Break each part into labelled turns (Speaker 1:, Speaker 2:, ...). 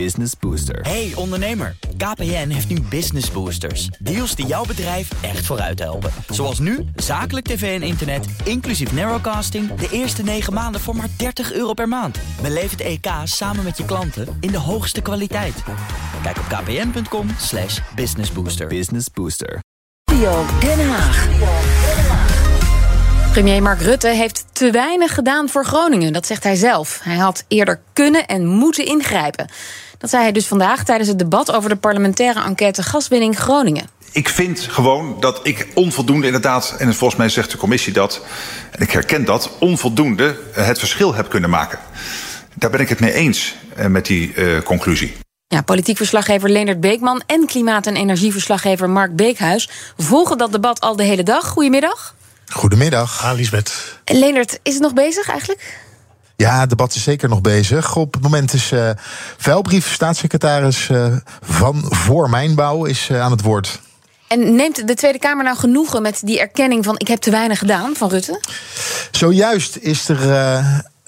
Speaker 1: Business Booster.
Speaker 2: Hey ondernemer, KPN heeft nu Business Boosters. Deals die jouw bedrijf echt vooruit helpen. Zoals nu, zakelijk tv en internet, inclusief narrowcasting... de eerste 9 maanden voor maar 30 euro per maand. Beleef het EK samen met je klanten in de hoogste kwaliteit. Kijk op kpn.com slash businessbooster.
Speaker 1: Business Booster.
Speaker 3: Studio Den Haag. Premier Mark Rutte heeft te weinig gedaan voor Groningen, dat zegt hij zelf. Hij had eerder kunnen en moeten ingrijpen. Dat zei hij dus vandaag tijdens het debat over de parlementaire enquête gaswinning Groningen.
Speaker 4: Ik vind gewoon dat ik onvoldoende inderdaad, en volgens mij zegt de commissie dat, en ik herken dat, onvoldoende het verschil heb kunnen maken. Daar ben ik het mee eens eh, met die uh, conclusie.
Speaker 3: Ja, politiek verslaggever Leonard Beekman en klimaat- en energieverslaggever Mark Beekhuis volgen dat debat al de hele dag. Goedemiddag.
Speaker 5: Goedemiddag.
Speaker 6: Ah, Lisbeth.
Speaker 3: Leonard, is het nog bezig eigenlijk?
Speaker 5: Ja, het debat is zeker nog bezig. Op het moment is uh, Vuilbrief, staatssecretaris uh, van Voor Mijnbouw, is uh, aan het woord.
Speaker 3: En neemt de Tweede Kamer nou genoegen met die erkenning van ik heb te weinig gedaan van Rutte?
Speaker 5: Zojuist is er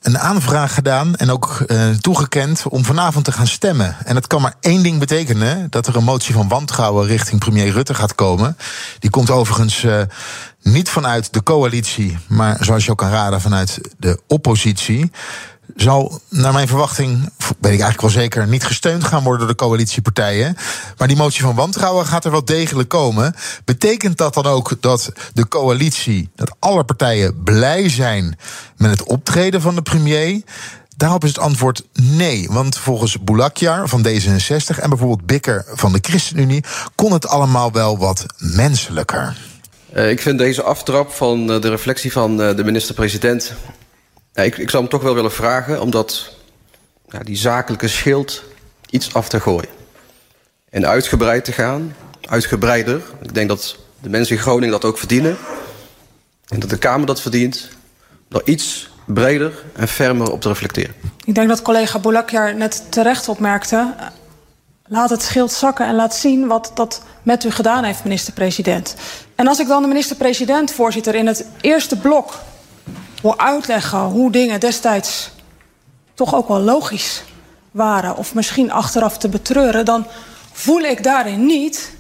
Speaker 5: een aanvraag gedaan en ook uh, toegekend om vanavond te gaan stemmen. En dat kan maar één ding betekenen: dat er een motie van wantrouwen richting premier Rutte gaat komen. Die komt overigens uh, niet vanuit de coalitie, maar zoals je ook kan raden, vanuit de oppositie zal, naar mijn verwachting, weet ik eigenlijk wel zeker, niet gesteund gaan worden door de coalitiepartijen. Maar die motie van wantrouwen gaat er wel degelijk komen. Betekent dat dan ook dat de coalitie, dat alle partijen blij zijn met het optreden van de premier? Daarop is het antwoord nee. Want volgens Boulakjar van D66 en bijvoorbeeld Bikker van de ChristenUnie kon het allemaal wel wat menselijker.
Speaker 7: Uh, ik vind deze aftrap van uh, de reflectie van uh, de minister-president ik, ik zou hem toch wel willen vragen om dat, die zakelijke schild iets af te gooien. En uitgebreid te gaan, uitgebreider. Ik denk dat de mensen in Groningen dat ook verdienen. En dat de Kamer dat verdient. Door iets breder en fermer op te reflecteren.
Speaker 8: Ik denk dat collega Boulakjar net terecht opmerkte. Laat het schild zakken en laat zien wat dat met u gedaan heeft, minister-president. En als ik dan de minister-president, voorzitter, in het eerste blok uitleggen hoe dingen destijds toch ook wel logisch waren, of misschien achteraf te betreuren, dan voel ik daarin niet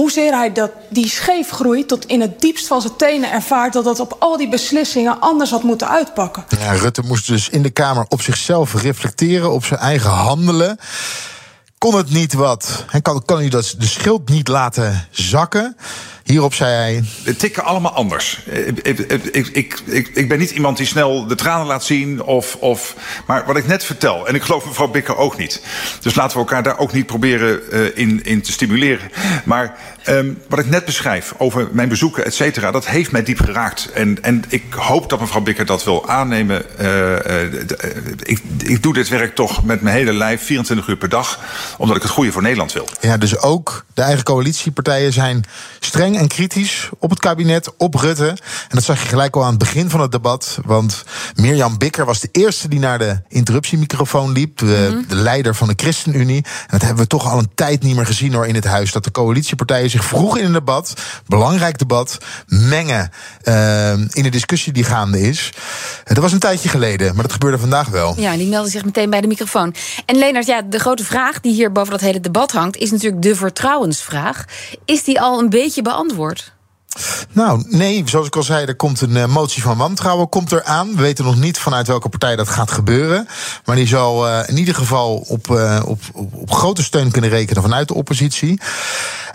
Speaker 8: hoezeer hij dat, die scheefgroei tot in het diepst van zijn tenen ervaart... dat dat op al die beslissingen anders had moeten uitpakken.
Speaker 5: Ja, Rutte moest dus in de Kamer op zichzelf reflecteren, op zijn eigen handelen. Kon het niet wat? En kan, kan u dat de schild niet laten zakken? Hierop zei hij.
Speaker 4: Het tikken allemaal anders. Ik, ik, ik, ik, ik ben niet iemand die snel de tranen laat zien. Of, of, maar wat ik net vertel, en ik geloof mevrouw Bikker ook niet. Dus laten we elkaar daar ook niet proberen uh, in, in te stimuleren. Maar um, wat ik net beschrijf over mijn bezoeken, et cetera, dat heeft mij diep geraakt. En, en ik hoop dat mevrouw Bikker dat wil aannemen. Uh, uh, ik, ik doe dit werk toch met mijn hele lijf, 24 uur per dag. Omdat ik het goede voor Nederland wil.
Speaker 5: Ja, dus ook de eigen coalitiepartijen zijn streng en kritisch op het kabinet, op Rutte. En dat zag je gelijk al aan het begin van het debat. Want Mirjam Bikker was de eerste die naar de interruptiemicrofoon liep. De, mm de leider van de ChristenUnie. En dat hebben we toch al een tijd niet meer gezien hoor in het huis. Dat de coalitiepartijen zich vroeg in een debat, belangrijk debat, mengen uh, in de discussie die gaande is. Dat was een tijdje geleden, maar dat gebeurde vandaag wel.
Speaker 3: Ja, die meldde zich meteen bij de microfoon. En Leenert, ja, de grote vraag die hier boven dat hele debat hangt, is natuurlijk de vertrouwensvraag. Is die al een beetje beantwoord?
Speaker 5: Nou, nee, zoals ik al zei, er komt een uh, motie van wantrouwen komt eraan. We weten nog niet vanuit welke partij dat gaat gebeuren. Maar die zal uh, in ieder geval op, uh, op, op, op, grote steun kunnen rekenen vanuit de oppositie.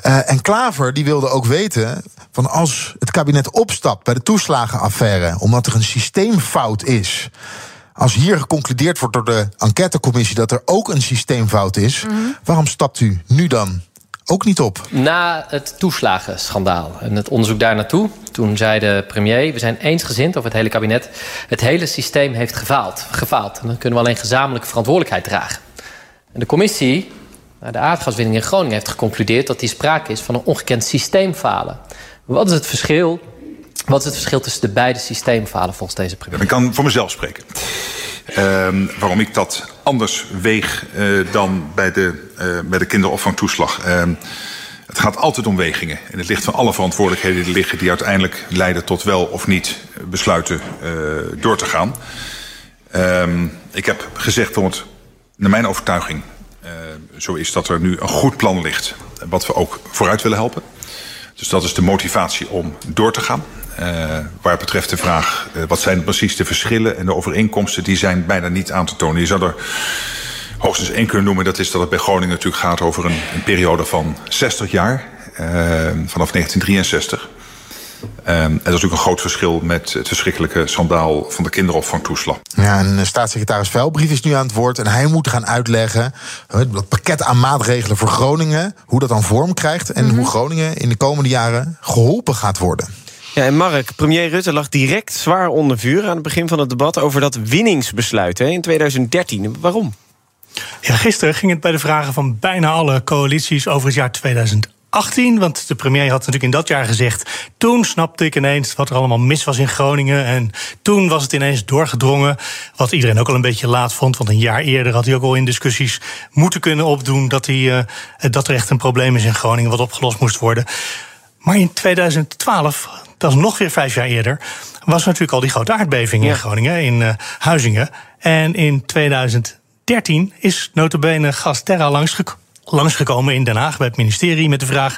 Speaker 5: en Klaver die wilde ook weten van als het kabinet opstapt bij de toeslagenaffaire, omdat er een systeemfout is. Als hier geconcludeerd wordt door de enquêtecommissie dat er ook een systeemfout is, mm -hmm. waarom stapt u nu dan ook niet op.
Speaker 9: Na het toeslagenschandaal en het onderzoek daar naartoe... toen zei de premier, we zijn eensgezind over het hele kabinet... het hele systeem heeft gefaald. gefaald. En dan kunnen we alleen gezamenlijke verantwoordelijkheid dragen. En de commissie naar de aardgaswinning in Groningen heeft geconcludeerd... dat die sprake is van een ongekend systeemfalen. Wat is het verschil wat is het verschil tussen de beide systeemfalen volgens deze premier?
Speaker 4: Ik kan voor mezelf spreken. Um, waarom ik dat anders weeg uh, dan bij de, uh, bij de kinderopvangtoeslag. Um, het gaat altijd om wegingen. En het ligt van alle verantwoordelijkheden die liggen... die uiteindelijk leiden tot wel of niet besluiten uh, door te gaan. Um, ik heb gezegd, want naar mijn overtuiging... zo is dat er nu een goed plan ligt. Wat we ook vooruit willen helpen. Dus dat is de motivatie om door te gaan. Uh, waar betreft de vraag, uh, wat zijn precies de verschillen en de overeenkomsten, die zijn bijna niet aan te tonen. Je zou er hoogstens één kunnen noemen, dat is dat het bij Groningen natuurlijk gaat over een, een periode van 60 jaar, uh, vanaf 1963. Um, en dat is natuurlijk een groot verschil met het verschrikkelijke schandaal van de kinderopvangtoeslag.
Speaker 5: Ja, en staatssecretaris Velbrief is nu aan het woord en hij moet gaan uitleggen dat pakket aan maatregelen voor Groningen, hoe dat dan vorm krijgt en mm-hmm. hoe Groningen in de komende jaren geholpen gaat worden.
Speaker 1: Ja, en Mark, premier Rutte lag direct zwaar onder vuur aan het begin van het debat over dat winningsbesluit hè, in 2013. Waarom?
Speaker 6: Ja, gisteren ging het bij de vragen van bijna alle coalities over het jaar 2018. Want de premier had natuurlijk in dat jaar gezegd. Toen snapte ik ineens wat er allemaal mis was in Groningen. En toen was het ineens doorgedrongen. Wat iedereen ook al een beetje laat vond. Want een jaar eerder had hij ook al in discussies moeten kunnen opdoen. dat, hij, uh, dat er echt een probleem is in Groningen. wat opgelost moest worden. Maar in 2012 dat is nog weer vijf jaar eerder, was natuurlijk al die grote aardbeving in Groningen, in uh, Huizingen. En in 2013 is notabene Gasterra langsgek langsgekomen in Den Haag bij het ministerie met de vraag: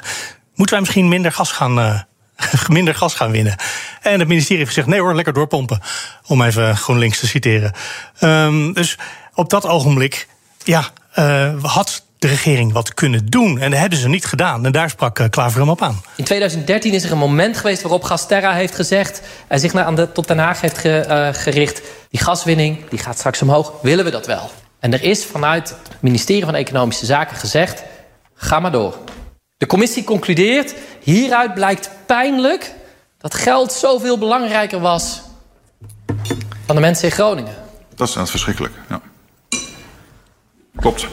Speaker 6: moeten wij misschien minder gas gaan. Uh, minder gas gaan winnen. En het ministerie heeft gezegd: nee hoor, lekker doorpompen. Om even GroenLinks te citeren. Um, dus op dat ogenblik, ja, uh, had de regering wat kunnen doen. En dat hebben ze niet gedaan. En daar sprak uh, Klaver hem op aan.
Speaker 9: In 2013 is er een moment geweest waarop Gasterra heeft gezegd... en zich naar aan de, tot Den Haag heeft ge, gericht... die gaswinning die gaat straks omhoog, willen we dat wel? En er is vanuit het ministerie van Economische Zaken gezegd... ga maar door. De commissie concludeert, hieruit blijkt pijnlijk... dat geld zoveel belangrijker was dan de mensen in Groningen.
Speaker 4: Dat is verschrikkelijk, ja. Klopt.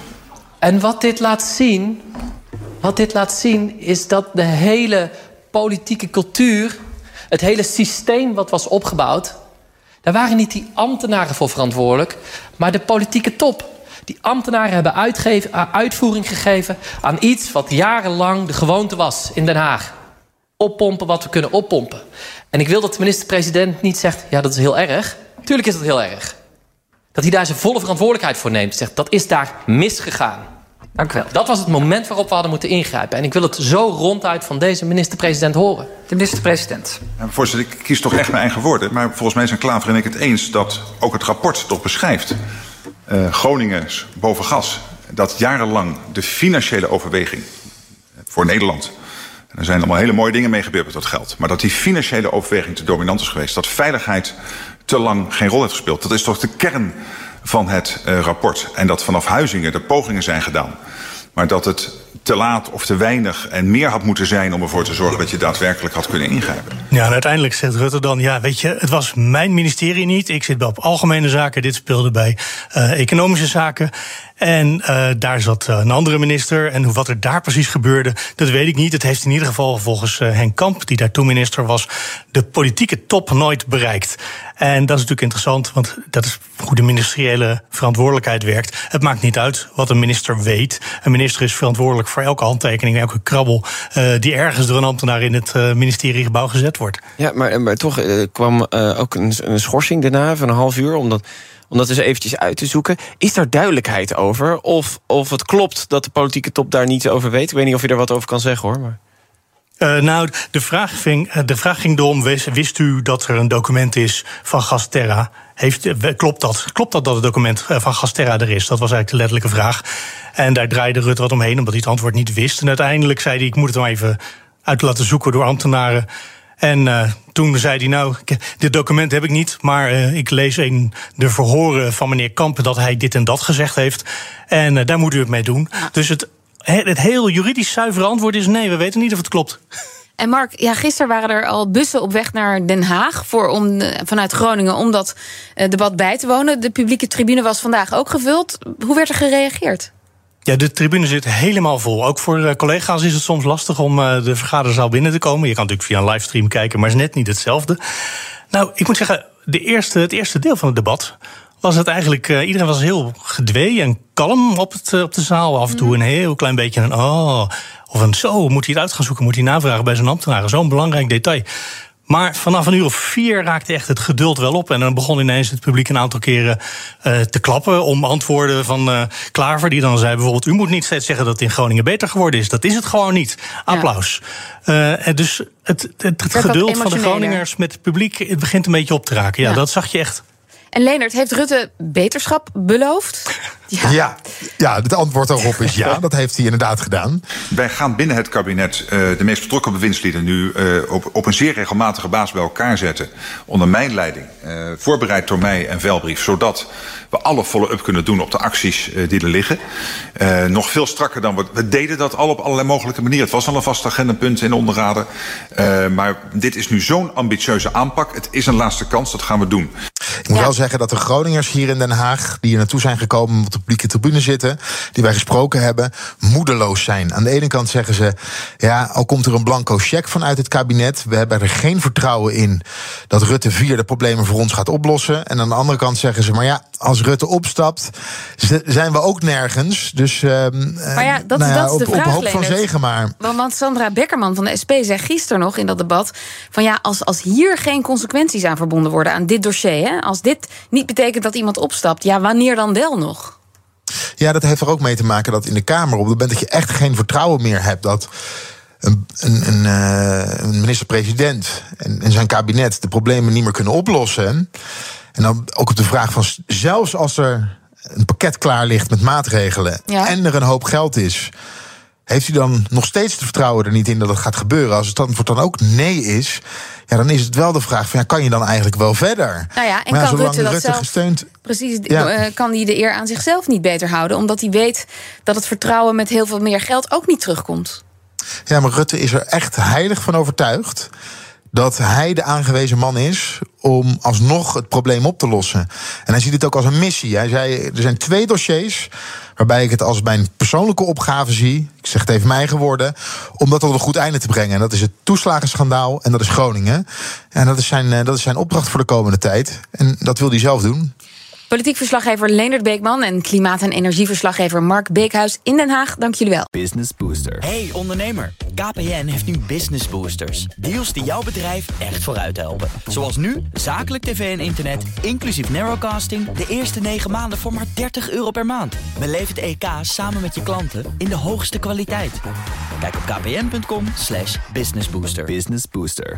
Speaker 9: En wat dit laat zien, wat dit laat zien is dat de hele politieke cultuur, het hele systeem wat was opgebouwd, daar waren niet die ambtenaren voor verantwoordelijk, maar de politieke top. Die ambtenaren hebben uitvoering gegeven aan iets wat jarenlang de gewoonte was in Den Haag. Oppompen wat we kunnen oppompen. En ik wil dat de minister-president niet zegt: ja, dat is heel erg. Tuurlijk is dat heel erg. Dat hij daar zijn volle verantwoordelijkheid voor neemt. Zegt dat is daar misgegaan. Dank u wel. Dat was het moment waarop we hadden moeten ingrijpen. En ik wil het zo ronduit van deze minister-president horen.
Speaker 3: De minister-president.
Speaker 4: Voorzitter, ik kies toch echt mijn eigen woorden. Maar volgens mij zijn Klaver en ik het eens dat ook het rapport toch beschrijft. Uh, Groningen boven gas. Dat jarenlang de financiële overweging voor Nederland. En er zijn allemaal hele mooie dingen mee gebeurd met dat geld. Maar dat die financiële overweging te dominant is geweest. Dat veiligheid te lang geen rol heeft gespeeld. Dat is toch de kern van het uh, rapport. En dat vanaf Huizingen er pogingen zijn gedaan. Maar dat het te laat of te weinig en meer had moeten zijn om ervoor te zorgen dat je daadwerkelijk had kunnen ingrijpen.
Speaker 6: Ja, uiteindelijk zegt Rutte dan: ja, weet je, het was mijn ministerie niet. Ik zit bij op algemene zaken. Dit speelde bij uh, economische zaken. En uh, daar zat een andere minister. En wat er daar precies gebeurde, dat weet ik niet. Het heeft in ieder geval volgens Henk Kamp, die daar toen minister was, de politieke top nooit bereikt. En dat is natuurlijk interessant, want dat is hoe de ministeriële verantwoordelijkheid werkt. Het maakt niet uit wat een minister weet. Een minister is verantwoordelijk voor elke handtekening, elke krabbel uh, die ergens door een ambtenaar in het uh, ministeriegebouw gezet wordt.
Speaker 1: Ja, maar, maar toch kwam ook een, een, schorsing daarna van een half uur, omdat. Om dat eens eventjes uit te zoeken. Is daar duidelijkheid over? Of, of het klopt dat de politieke top daar niets over weet? Ik weet niet of je daar wat over kan zeggen hoor. Maar...
Speaker 6: Uh, nou, de vraag, ging, de vraag ging erom: wist u dat er een document is van Gasterra? Heeft, klopt dat? Klopt dat dat het document van Gasterra er is? Dat was eigenlijk de letterlijke vraag. En daar draaide Rutte wat omheen, omdat hij het antwoord niet wist. En uiteindelijk zei hij: Ik moet het maar even uit laten zoeken door ambtenaren. En uh, toen zei hij, nou, dit document heb ik niet, maar uh, ik lees in de verhoren van meneer Kampen dat hij dit en dat gezegd heeft. En uh, daar moet u het mee doen. Dus het, het heel juridisch zuivere antwoord is nee, we weten niet of het klopt.
Speaker 3: En Mark, ja, gisteren waren er al bussen op weg naar Den Haag voor om, vanuit Groningen om dat debat bij te wonen. De publieke tribune was vandaag ook gevuld. Hoe werd er gereageerd?
Speaker 6: Ja, de tribune zit helemaal vol. Ook voor uh, collega's is het soms lastig om de vergaderzaal binnen te komen. Je kan natuurlijk via een livestream kijken, maar is net niet hetzelfde. Nou, ik moet zeggen, de eerste, het eerste deel van het debat was het eigenlijk. Uh, iedereen was heel gedwee en kalm op, het, op de zaal. Af en toe een heel klein beetje een oh. Of een zo, moet hij het uit gaan zoeken, moet hij navragen bij zijn ambtenaren. Zo'n belangrijk detail. Maar vanaf een uur of vier raakte echt het geduld wel op. En dan begon ineens het publiek een aantal keren uh, te klappen om antwoorden van uh, Klaver. Die dan zei bijvoorbeeld: U moet niet steeds zeggen dat het in Groningen beter geworden is. Dat is het gewoon niet. Applaus. Ja. Uh, dus het, het, het geduld van de Groningers met het publiek het begint een beetje op te raken. Ja, ja. dat zag je echt.
Speaker 3: En Leonard, heeft Rutte beterschap beloofd?
Speaker 5: Ja. ja, ja, het antwoord daarop is ja. Dat heeft hij inderdaad gedaan.
Speaker 4: Wij gaan binnen het kabinet uh, de meest betrokken bewindslieden nu uh, op, op een zeer regelmatige basis bij elkaar zetten. Onder mijn leiding, uh, voorbereid door mij en Velbrief, zodat we alle follow-up kunnen doen op de acties die er liggen. nog veel strakker dan we, we deden dat al op allerlei mogelijke manieren. Het was al een vast agendapunt in onderraden. maar dit is nu zo'n ambitieuze aanpak. Het is een laatste kans, dat gaan we doen.
Speaker 5: Ik moet ja. wel zeggen dat de Groningers hier in Den Haag, die hier naartoe zijn gekomen, op de publieke tribune zitten, die wij gesproken hebben, moedeloos zijn. Aan de ene kant zeggen ze, ja, al komt er een blanco cheque vanuit het kabinet, we hebben er geen vertrouwen in dat Rutte 4 de problemen voor ons gaat oplossen. En aan de andere kant zeggen ze, maar ja, als Rutte opstapt, zijn we ook nergens. Dus, uh,
Speaker 3: maar ja, dat, nou ja, dat is de
Speaker 5: op,
Speaker 3: vraag,
Speaker 5: op hoop van zegen maar.
Speaker 3: Want Sandra Beckerman van de SP zei gisteren nog in dat debat... van ja, als, als hier geen consequenties aan verbonden worden aan dit dossier... Hè, als dit niet betekent dat iemand opstapt, ja, wanneer dan wel nog?
Speaker 5: Ja, dat heeft er ook mee te maken dat in de Kamer... op het moment dat je echt geen vertrouwen meer hebt... dat een, een, een, een minister-president en, en zijn kabinet de problemen niet meer kunnen oplossen... En dan ook op de vraag van zelfs als er een pakket klaar ligt met maatregelen ja. en er een hoop geld is. Heeft u dan nog steeds het vertrouwen er niet in dat het gaat gebeuren? Als het antwoord dan ook nee is, ja, dan is het wel de vraag: van, ja, kan je dan eigenlijk wel verder?
Speaker 3: Nou ja, en
Speaker 5: maar ja,
Speaker 3: kan Rutte dat
Speaker 5: Rutte
Speaker 3: zelf,
Speaker 5: gesteund.
Speaker 3: Precies, ja. uh, kan hij de eer aan zichzelf niet beter houden, omdat hij weet dat het vertrouwen met heel veel meer geld ook niet terugkomt.
Speaker 5: Ja, maar Rutte is er echt heilig van overtuigd dat hij de aangewezen man is om alsnog het probleem op te lossen. En hij ziet het ook als een missie. Hij zei: er zijn twee dossiers waarbij ik het als mijn persoonlijke opgave zie. Ik zeg het even mijn eigen woorden. Om dat tot een goed einde te brengen. En dat is het toeslagenschandaal en dat is Groningen. En dat is zijn, dat is zijn opdracht voor de komende tijd. En dat wil hij zelf doen.
Speaker 3: Politiek verslaggever Leendert Beekman en klimaat- en energieverslaggever Mark Beekhuis in Den Haag. Dank jullie wel.
Speaker 2: Business Booster. Hey ondernemer, KPN heeft nu Business Boosters. Deals die jouw bedrijf echt vooruit helpen. Zoals nu, zakelijk tv en internet, inclusief narrowcasting... de eerste 9 maanden voor maar 30 euro per maand. Beleef het EK samen met je klanten in de hoogste kwaliteit. Kijk op kpn.com businessbooster.
Speaker 10: Business Booster.